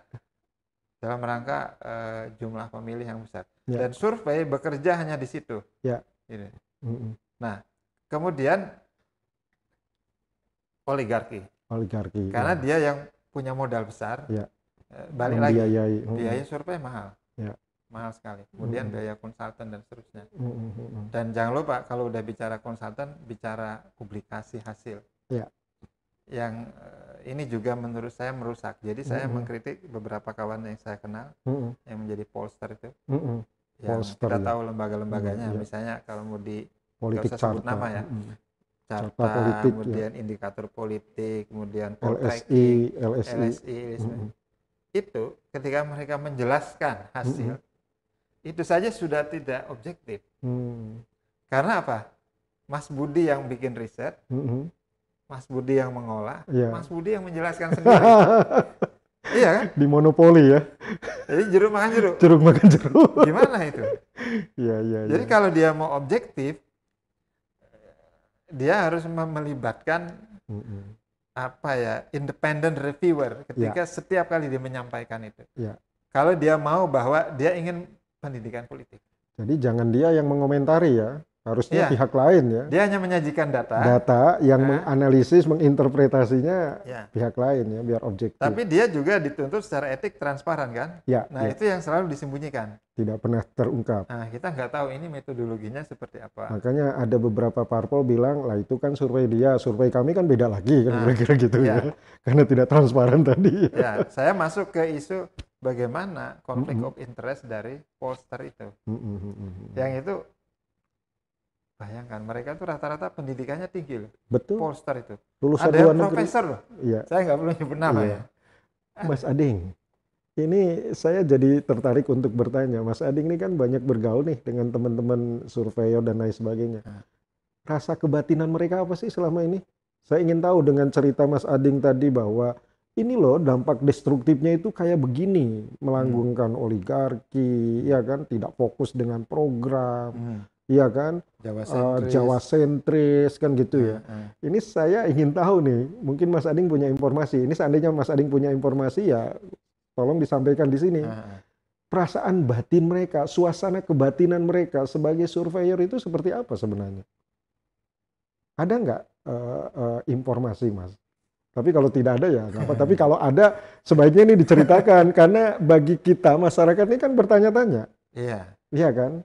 S2: dalam rangka uh, jumlah pemilih yang besar. Ya. Dan survei bekerja hanya di situ.
S1: Ya. Gitu. Mm -mm.
S2: Nah, kemudian oligarki.
S1: Oligarki.
S2: Karena ya. dia yang punya modal besar. Ya. Balik lagi. Hmm. Biaya survei mahal. Ya. Mahal sekali. Kemudian hmm. biaya konsultan dan seterusnya. Hmm, hmm, hmm, hmm. Dan jangan lupa kalau udah bicara konsultan, bicara publikasi hasil. Ya. Yang eh, ini juga menurut saya merusak. Jadi saya hmm. mengkritik beberapa kawan yang saya kenal hmm. yang menjadi polster itu. Hmm. Yang polster, kita ya. tahu lembaga-lembaganya. Hmm, ya. Misalnya kalau mau di
S1: politik
S2: carta. nama ya. Hmm. Carta, politik, ya. kemudian ya. indikator politik, kemudian LSI, LSI, LSI, hmm. itu ketika mereka menjelaskan hasil, hmm. Itu saja sudah tidak objektif. Hmm. Karena apa? Mas Budi yang bikin riset, hmm. Mas Budi yang mengolah, yeah. Mas Budi yang menjelaskan sendiri. iya kan?
S1: Di monopoli ya.
S2: Jadi jeruk makan jeruk.
S1: Jeruk makan jeruk.
S2: Gimana itu?
S1: Iya, iya,
S2: Jadi ya. kalau dia mau objektif, dia harus melibatkan mm -hmm. apa ya independent reviewer ketika yeah. setiap kali dia menyampaikan itu. Yeah. Kalau dia mau bahwa dia ingin pendidikan politik.
S1: Jadi jangan dia yang mengomentari ya, harusnya ya. pihak lain ya.
S2: Dia hanya menyajikan data.
S1: Data yang nah. menganalisis, menginterpretasinya ya. pihak lain ya, biar objektif.
S2: Tapi dia juga dituntut secara etik transparan kan?
S1: Ya.
S2: Nah ya. itu yang selalu disembunyikan.
S1: Tidak pernah terungkap.
S2: Nah kita nggak tahu ini metodologinya seperti apa.
S1: Makanya ada beberapa parpol bilang lah itu kan survei dia, survei kami kan beda lagi kan nah, kira-kira gitu ya. ya. Karena tidak transparan tadi.
S2: Ya, saya masuk ke isu bagaimana konflik mm -hmm. of interest dari pollster itu. Mm -hmm. Yang itu Bayangkan mereka itu rata-rata pendidikannya tinggi loh.
S1: Betul.
S2: Polster itu.
S1: Lulusan
S2: Ada yang profesor loh.
S1: Iya.
S2: Saya nggak perlu nyebut nama iya.
S1: ya. Mas Ading, ini saya jadi tertarik untuk bertanya. Mas Ading ini kan banyak bergaul nih dengan teman-teman surveyor dan lain sebagainya. Nah. Rasa kebatinan mereka apa sih selama ini? Saya ingin tahu dengan cerita Mas Ading tadi bahwa ini loh dampak destruktifnya itu kayak begini, melanggungkan hmm. oligarki, ya kan, tidak fokus dengan program. Hmm Iya kan?
S2: Jawa eh, sentris.
S1: Uh, Jawa sentris kan gitu ya. Uh, uh. Ini saya ingin tahu nih, mungkin Mas Ading punya informasi. Ini seandainya Mas Ading punya informasi ya tolong disampaikan di sini. Uh, uh. Perasaan batin mereka, suasana kebatinan mereka sebagai surveyor itu seperti apa sebenarnya? Ada nggak uh, uh, informasi, Mas? Tapi kalau tidak ada ya apa. Tapi kalau ada sebaiknya ini diceritakan karena bagi kita masyarakat ini kan bertanya-tanya.
S2: Iya.
S1: Iya kan?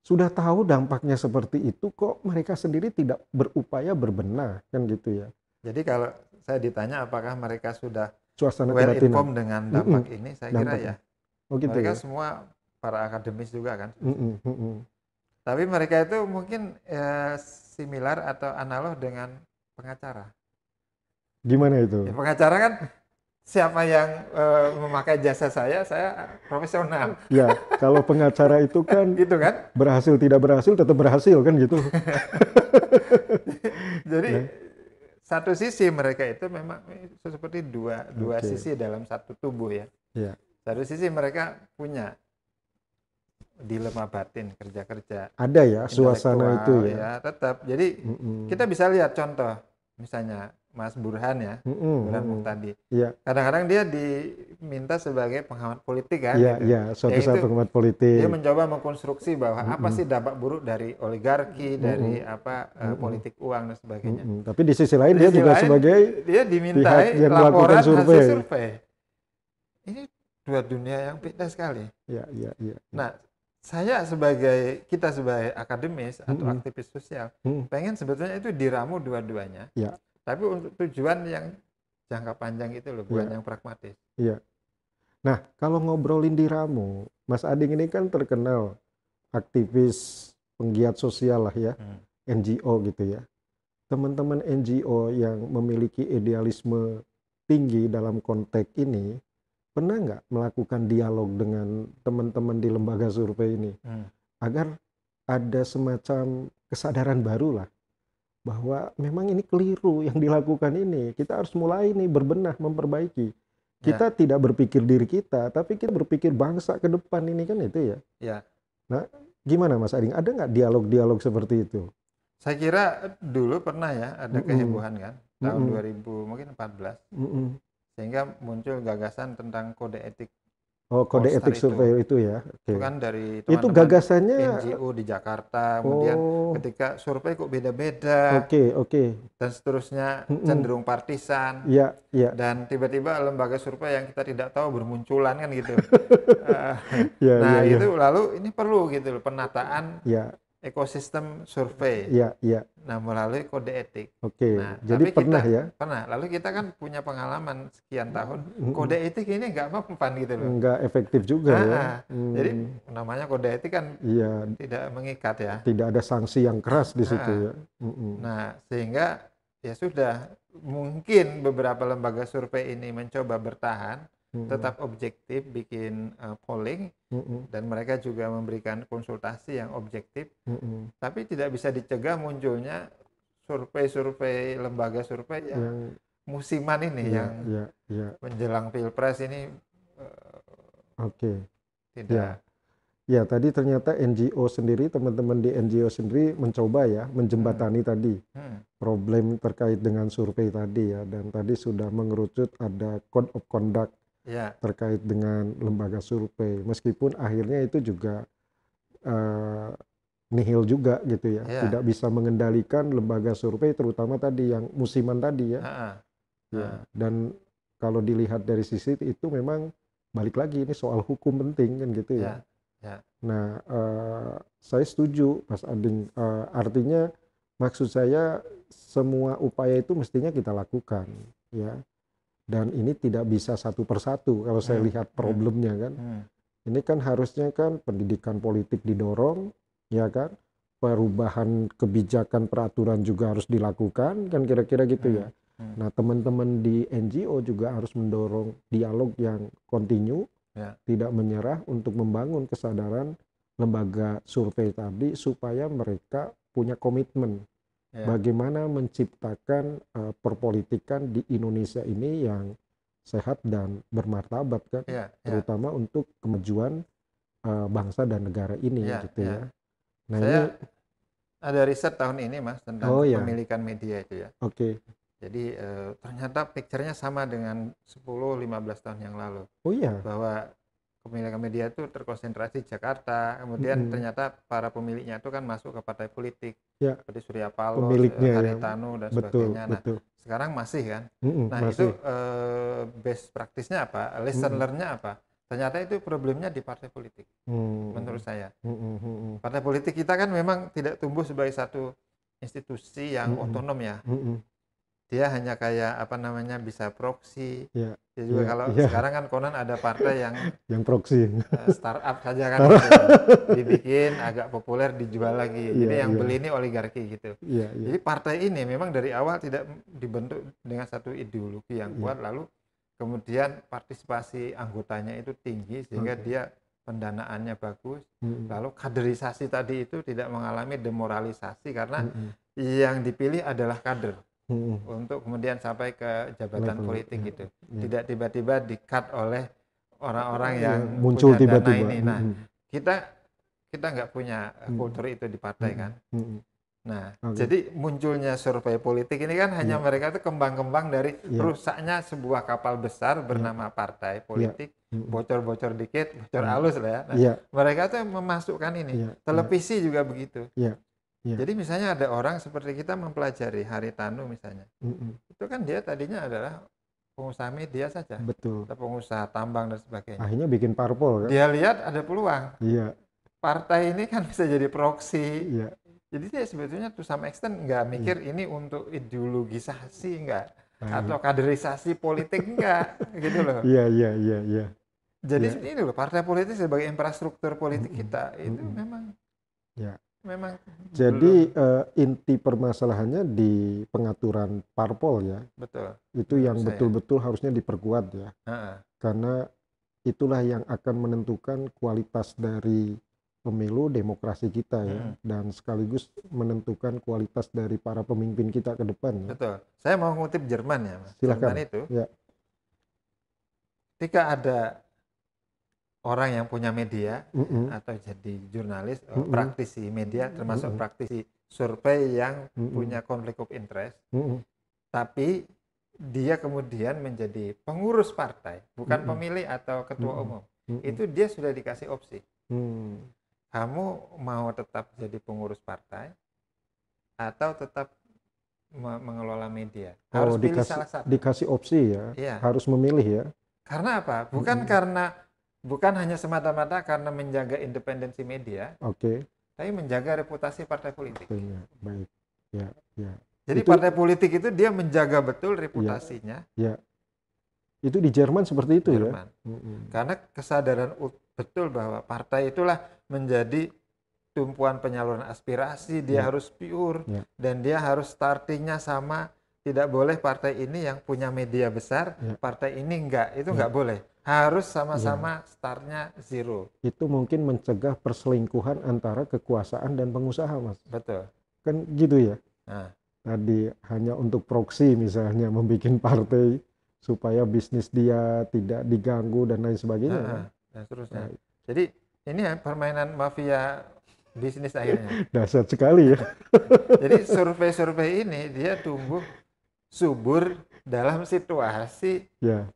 S1: sudah tahu dampaknya seperti itu kok mereka sendiri tidak berupaya berbenah kan gitu ya.
S2: Jadi kalau saya ditanya apakah mereka sudah
S1: suasana
S2: well informed dengan dampak mm -hmm. ini, saya dampak. kira ya.
S1: Oh gitu
S2: mereka
S1: ya?
S2: semua para akademis juga kan.
S1: Mm -hmm.
S2: Tapi mereka itu mungkin ya, similar atau analog dengan pengacara.
S1: Gimana itu?
S2: Ya, pengacara kan siapa yang uh, memakai jasa saya, saya profesional.
S1: Ya, kalau pengacara itu kan,
S2: gitu kan,
S1: berhasil tidak berhasil tetap berhasil kan gitu.
S2: Jadi ya. satu sisi mereka itu memang seperti dua dua okay. sisi dalam satu tubuh ya.
S1: ya.
S2: Satu sisi mereka punya dilema batin kerja kerja.
S1: Ada ya suasana itu ya.
S2: ya tetap. Jadi mm -mm. kita bisa lihat contoh misalnya Mas Burhan ya, mm -hmm. Burhan Muhtadi. Yeah. Kadang-kadang dia diminta sebagai pengamat politik kan.
S1: Iya, yeah, iya, yeah. suatu saat pengamat politik.
S2: Dia mencoba mengkonstruksi bahwa mm -hmm. apa sih dampak buruk dari oligarki, mm -hmm. dari apa uh, mm -hmm. politik uang dan sebagainya. Mm -hmm.
S1: Tapi di sisi lain di dia juga lain, sebagai
S2: dia dimintai laporan survei. hasil survei. Ini dua dunia yang beda sekali.
S1: Iya, iya, iya.
S2: Nah, saya sebagai kita sebagai akademis atau mm -hmm. aktivis sosial mm -hmm. pengen sebetulnya itu diramu dua-duanya. Yeah tapi untuk tujuan yang jangka panjang itu loh, bukan ya. yang pragmatis.
S1: Iya. Nah, kalau ngobrolin di Ramu, Mas Ading ini kan terkenal aktivis penggiat sosial lah ya, hmm. NGO gitu ya. Teman-teman NGO yang memiliki idealisme tinggi dalam konteks ini, pernah nggak melakukan dialog dengan teman-teman di lembaga survei ini, hmm. agar ada semacam kesadaran baru lah bahwa memang ini keliru yang dilakukan ini. Kita harus mulai nih berbenah, memperbaiki. Kita ya. tidak berpikir diri kita, tapi kita berpikir bangsa ke depan ini kan itu ya.
S2: Ya.
S1: Nah, gimana Mas Ading? Ada nggak dialog-dialog seperti itu?
S2: Saya kira dulu pernah ya ada mm -mm. kehebohan kan tahun mm -mm. 2000 mungkin 14. Mm -mm. Sehingga muncul gagasan tentang kode etik
S1: Oh, kode etik survei itu, ya.
S2: Okay. Itu kan dari
S1: teman itu gagasannya
S2: NGO di Jakarta. Kemudian oh. ketika survei kok beda-beda.
S1: Oke, okay, oke. Okay.
S2: Dan seterusnya cenderung partisan.
S1: Iya, iya.
S2: Dan tiba-tiba lembaga survei yang kita tidak tahu bermunculan kan gitu. uh, yeah, nah, yeah, itu yeah. lalu ini perlu gitu loh penataan. Ekosistem survei.
S1: Iya, iya.
S2: Nah, melalui kode etik.
S1: Oke. Nah, jadi pernah
S2: kita,
S1: ya?
S2: Pernah. Lalu kita kan punya pengalaman sekian tahun. Kode etik ini nggak mempan gitu loh.
S1: Nggak efektif juga nah, ya.
S2: Hmm. Jadi namanya kode etik kan iya. tidak mengikat ya.
S1: Tidak ada sanksi yang keras di situ
S2: nah,
S1: ya.
S2: Nah, sehingga ya sudah mungkin beberapa lembaga survei ini mencoba bertahan hmm. tetap objektif bikin uh, polling hmm. dan mereka juga memberikan konsultasi yang objektif hmm. tapi tidak bisa dicegah munculnya survei-survei lembaga survei yang, yang musiman ini ya, yang ya, ya. menjelang pilpres ini
S1: uh, oke okay. tidak ya. Ya, tadi ternyata NGO sendiri, teman-teman di NGO sendiri mencoba ya, menjembatani hmm. tadi hmm. problem terkait dengan survei tadi ya, dan tadi sudah mengerucut ada code of conduct ya. terkait dengan lembaga survei meskipun akhirnya itu juga uh, nihil juga gitu ya. ya tidak bisa mengendalikan lembaga survei terutama tadi yang musiman tadi ya, ha ya dan kalau dilihat dari sisi itu memang balik lagi ini soal hukum penting kan gitu ya, ya. ya. nah uh, saya setuju Mas Ading uh, artinya maksud saya semua upaya itu mestinya kita lakukan ya dan ini tidak bisa satu persatu kalau saya hmm. lihat hmm. problemnya kan hmm. ini kan harusnya kan pendidikan politik didorong ya kan perubahan kebijakan peraturan juga harus dilakukan kan kira-kira gitu ya nah teman-teman di NGO juga harus mendorong dialog yang kontinu ya. tidak menyerah untuk membangun kesadaran lembaga survei tadi supaya mereka punya komitmen yeah. bagaimana menciptakan uh, perpolitikan di Indonesia ini yang sehat dan bermartabat kan, yeah, yeah. terutama untuk kemajuan uh, bangsa dan negara ini yeah, gitu yeah. ya.
S2: Nah Saya ini ada riset tahun ini mas tentang oh, yeah. pemilikan media itu ya.
S1: Oke. Okay.
S2: Jadi uh, ternyata picture-nya sama dengan 10-15 tahun yang lalu.
S1: Oh iya.
S2: Bahwa media itu terkonsentrasi di Jakarta. Kemudian hmm. ternyata para pemiliknya itu kan masuk ke partai politik
S1: ya.
S2: seperti Surya Paloh, Pemiliknya, Haritanu ya. dan betul, sebagainya. Nah, betul. sekarang masih kan. Hmm, nah masih. itu eh, best praktisnya apa? Lesson hmm. learn-nya apa? Ternyata itu problemnya di partai politik, hmm. menurut saya. Hmm. Partai politik kita kan memang tidak tumbuh sebagai satu institusi yang hmm. otonom ya. Hmm dia hanya kayak apa namanya bisa proxy. Ya, ya juga ya, kalau ya. sekarang kan konon ada partai yang
S1: yang proxy
S2: uh, startup saja kan gitu. dibikin agak populer dijual lagi. Ya, Jadi yang ya. beli ini oligarki gitu. Ya, ya. Jadi partai ini memang dari awal tidak dibentuk dengan satu ideologi yang kuat ya. lalu kemudian partisipasi anggotanya itu tinggi sehingga okay. dia pendanaannya bagus. Hmm. Lalu kaderisasi tadi itu tidak mengalami demoralisasi karena hmm. yang dipilih adalah kader hmm. untuk kemudian sampai ke jabatan Level. politik ya. gitu. Ya. Tidak tiba-tiba di-cut oleh orang-orang ya, yang muncul tiba-tiba ini. Nah, hmm. kita kita nggak punya hmm. kultur itu di partai hmm. kan. Hmm. Nah, okay. jadi munculnya survei politik ini kan hanya yeah. mereka itu kembang-kembang dari yeah. rusaknya sebuah kapal besar iya. bernama yeah. partai politik, bocor-bocor yeah. dikit, bocor yeah. halus lah ya. Nah, yeah. mereka tuh memasukkan ini. Yeah. Televisi yeah. juga begitu. Yeah. Yeah. Jadi misalnya ada orang seperti kita mempelajari Haritanu misalnya, mm itu kan dia tadinya adalah pengusaha media saja,
S1: betul,
S2: atau pengusaha tambang dan sebagainya.
S1: Akhirnya bikin parpol
S2: kan? Dia lihat ada peluang. Iya. Partai ini kan bisa jadi proksi. Iya jadi dia sebetulnya tuh sama extent nggak hmm. mikir hmm. ini untuk ideologisasi nggak hmm. atau kaderisasi politik nggak gitu loh.
S1: Iya iya iya iya.
S2: Jadi ya. ini loh partai politik sebagai infrastruktur politik kita itu hmm. memang ya. Memang
S1: jadi uh, inti permasalahannya di pengaturan parpol ya.
S2: Betul.
S1: Itu yang betul-betul harusnya diperkuat ya. Uh -uh. Karena itulah yang akan menentukan kualitas dari pemilu demokrasi kita ya hmm. dan sekaligus menentukan kualitas dari para pemimpin kita ke depan. Ya.
S2: Betul. Saya mau ngutip Jerman ya, Mas.
S1: Silakan.
S2: Jerman itu. Ya. Ketika ada orang yang punya media mm -hmm. atau jadi jurnalis, mm -hmm. praktisi media termasuk mm -hmm. praktisi survei yang mm -hmm. punya konflik of interest. Mm -hmm. Tapi dia kemudian menjadi pengurus partai, bukan mm -hmm. pemilih atau ketua mm -hmm. umum. Mm -hmm. Itu dia sudah dikasih opsi. Mm kamu mau tetap jadi pengurus partai atau tetap mengelola media
S1: oh, harus oh, pilih dikasih, salah satu dikasih opsi ya iya. harus memilih ya
S2: karena apa bukan hmm. karena bukan hanya semata-mata karena menjaga independensi media
S1: oke okay.
S2: tapi menjaga reputasi partai politik
S1: ya, baik ya ya
S2: jadi itu, partai politik itu dia menjaga betul reputasinya
S1: ya, ya. itu di Jerman seperti itu ya? Jerman.
S2: ya hmm. karena kesadaran betul bahwa partai itulah menjadi tumpuan penyaluran aspirasi, dia ya. harus pure ya. dan dia harus startingnya sama. Tidak boleh partai ini yang punya media besar, ya. partai ini enggak, itu ya. enggak boleh. Harus sama-sama ya. startnya zero.
S1: Itu mungkin mencegah perselingkuhan antara kekuasaan dan pengusaha, Mas.
S2: Betul.
S1: Kan gitu ya. Nah. Tadi hanya untuk proksi misalnya membuat partai supaya bisnis dia tidak diganggu dan lain sebagainya. Nah,
S2: dan seterusnya. Nah, Jadi ini ya permainan mafia bisnis akhirnya.
S1: Dasar sekali ya.
S2: Jadi survei-survei ini dia tumbuh subur dalam situasi
S1: ya.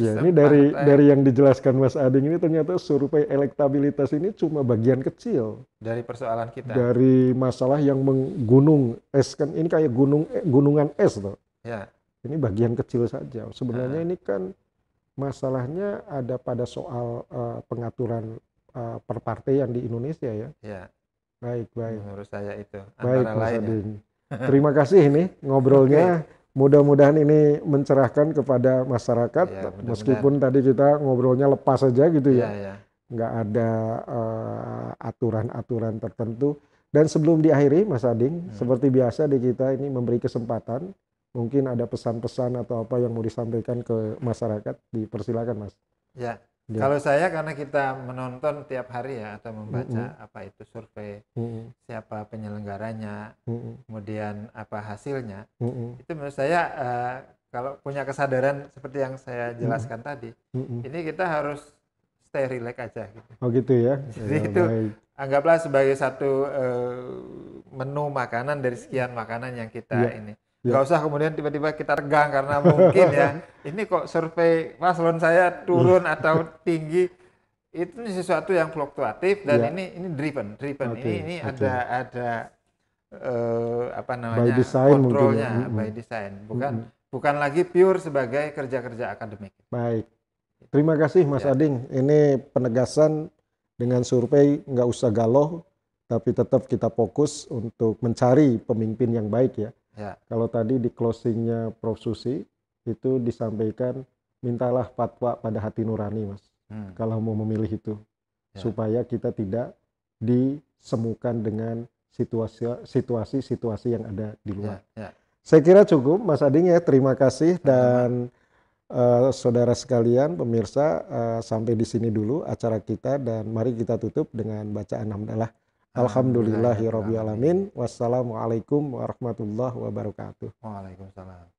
S1: Ya, ini dari partai. dari yang dijelaskan Mas Ading ini ternyata survei elektabilitas ini cuma bagian kecil
S2: dari persoalan kita.
S1: Dari masalah yang menggunung es kan ini kayak gunung eh, gunungan es loh. Ya. Ini bagian kecil saja. Sebenarnya nah. ini kan masalahnya ada pada soal uh, pengaturan uh, perpartaian di Indonesia ya.
S2: Ya.
S1: Baik, baik.
S2: Menurut saya itu.
S1: Baik, Mas Adin. Terima kasih ini ngobrolnya. Okay. Mudah-mudahan ini mencerahkan kepada masyarakat, ya, mudah meskipun tadi kita ngobrolnya lepas saja gitu ya, ya, ya. nggak ada uh, aturan-aturan tertentu. Dan sebelum diakhiri, Mas Ading, hmm. seperti biasa di kita ini memberi kesempatan mungkin ada pesan-pesan atau apa yang mau disampaikan ke masyarakat dipersilakan mas
S2: ya, ya. kalau saya karena kita menonton tiap hari ya atau membaca mm -hmm. apa itu survei mm -hmm. siapa penyelenggaranya mm -hmm. kemudian apa hasilnya mm -hmm. itu menurut saya uh, kalau punya kesadaran seperti yang saya jelaskan mm -hmm. tadi mm -hmm. ini kita harus stay relax aja gitu
S1: oh gitu ya
S2: jadi ya, itu baik. anggaplah sebagai satu uh, menu makanan dari sekian makanan yang kita ya. ini Ya. Gak usah kemudian tiba-tiba kita tegang karena mungkin ya ini kok survei paslon saya turun atau tinggi itu sesuatu yang fluktuatif dan ya. ini ini driven driven okay. ini ini okay. ada ada uh, apa namanya
S1: by design
S2: kontrolnya mungkin, ya. by design bukan mm -hmm. bukan lagi pure sebagai kerja-kerja akademik.
S1: Baik, terima kasih Mas ya. Ading. Ini penegasan dengan survei nggak usah galau tapi tetap kita fokus untuk mencari pemimpin yang baik ya Ya. Kalau tadi di closingnya Prof Susi itu disampaikan mintalah fatwa pada hati nurani, mas. Hmm. Kalau mau memilih itu, ya. supaya kita tidak disemukan dengan situasi-situasi yang ada di luar. Ya. Ya. Saya kira cukup, Mas Ading ya. Terima kasih dan uh, saudara sekalian, pemirsa, uh, sampai di sini dulu acara kita dan mari kita tutup dengan bacaan hamdalah. Alhamdulillahirrabbilalamin. Wassalamualaikum warahmatullahi wabarakatuh.
S2: Waalaikumsalam.